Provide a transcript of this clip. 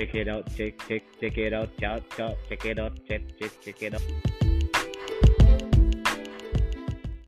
check it out, check check check it out, ciao ciao, check it out, check check check it out.